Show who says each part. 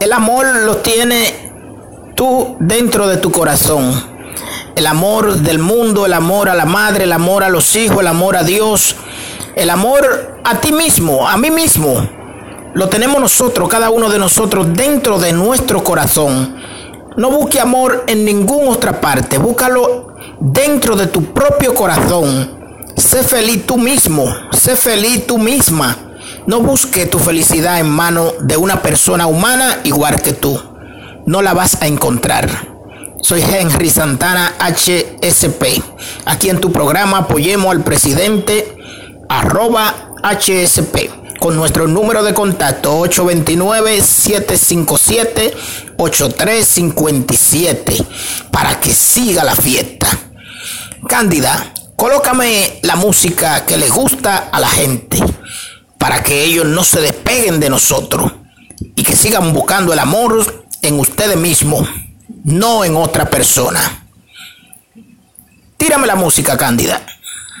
Speaker 1: El amor lo tiene tú dentro de tu corazón. El amor del mundo, el amor a la madre, el amor a los hijos, el amor a Dios, el amor a ti mismo, a mí mismo. Lo tenemos nosotros, cada uno de nosotros, dentro de nuestro corazón. No busque amor en ninguna otra parte, búscalo dentro de tu propio corazón. Sé feliz tú mismo, sé feliz tú misma. No busque tu felicidad en mano de una persona humana igual que tú. No la vas a encontrar. Soy Henry Santana HSP. Aquí en tu programa apoyemos al presidente arroba HSP con nuestro número de contacto 829-757-8357 para que siga la fiesta. Cándida, colócame la música que le gusta a la gente para que ellos no se despeguen de nosotros y que sigan buscando el amor en ustedes mismos, no en otra persona. Tírame la música, Cándida.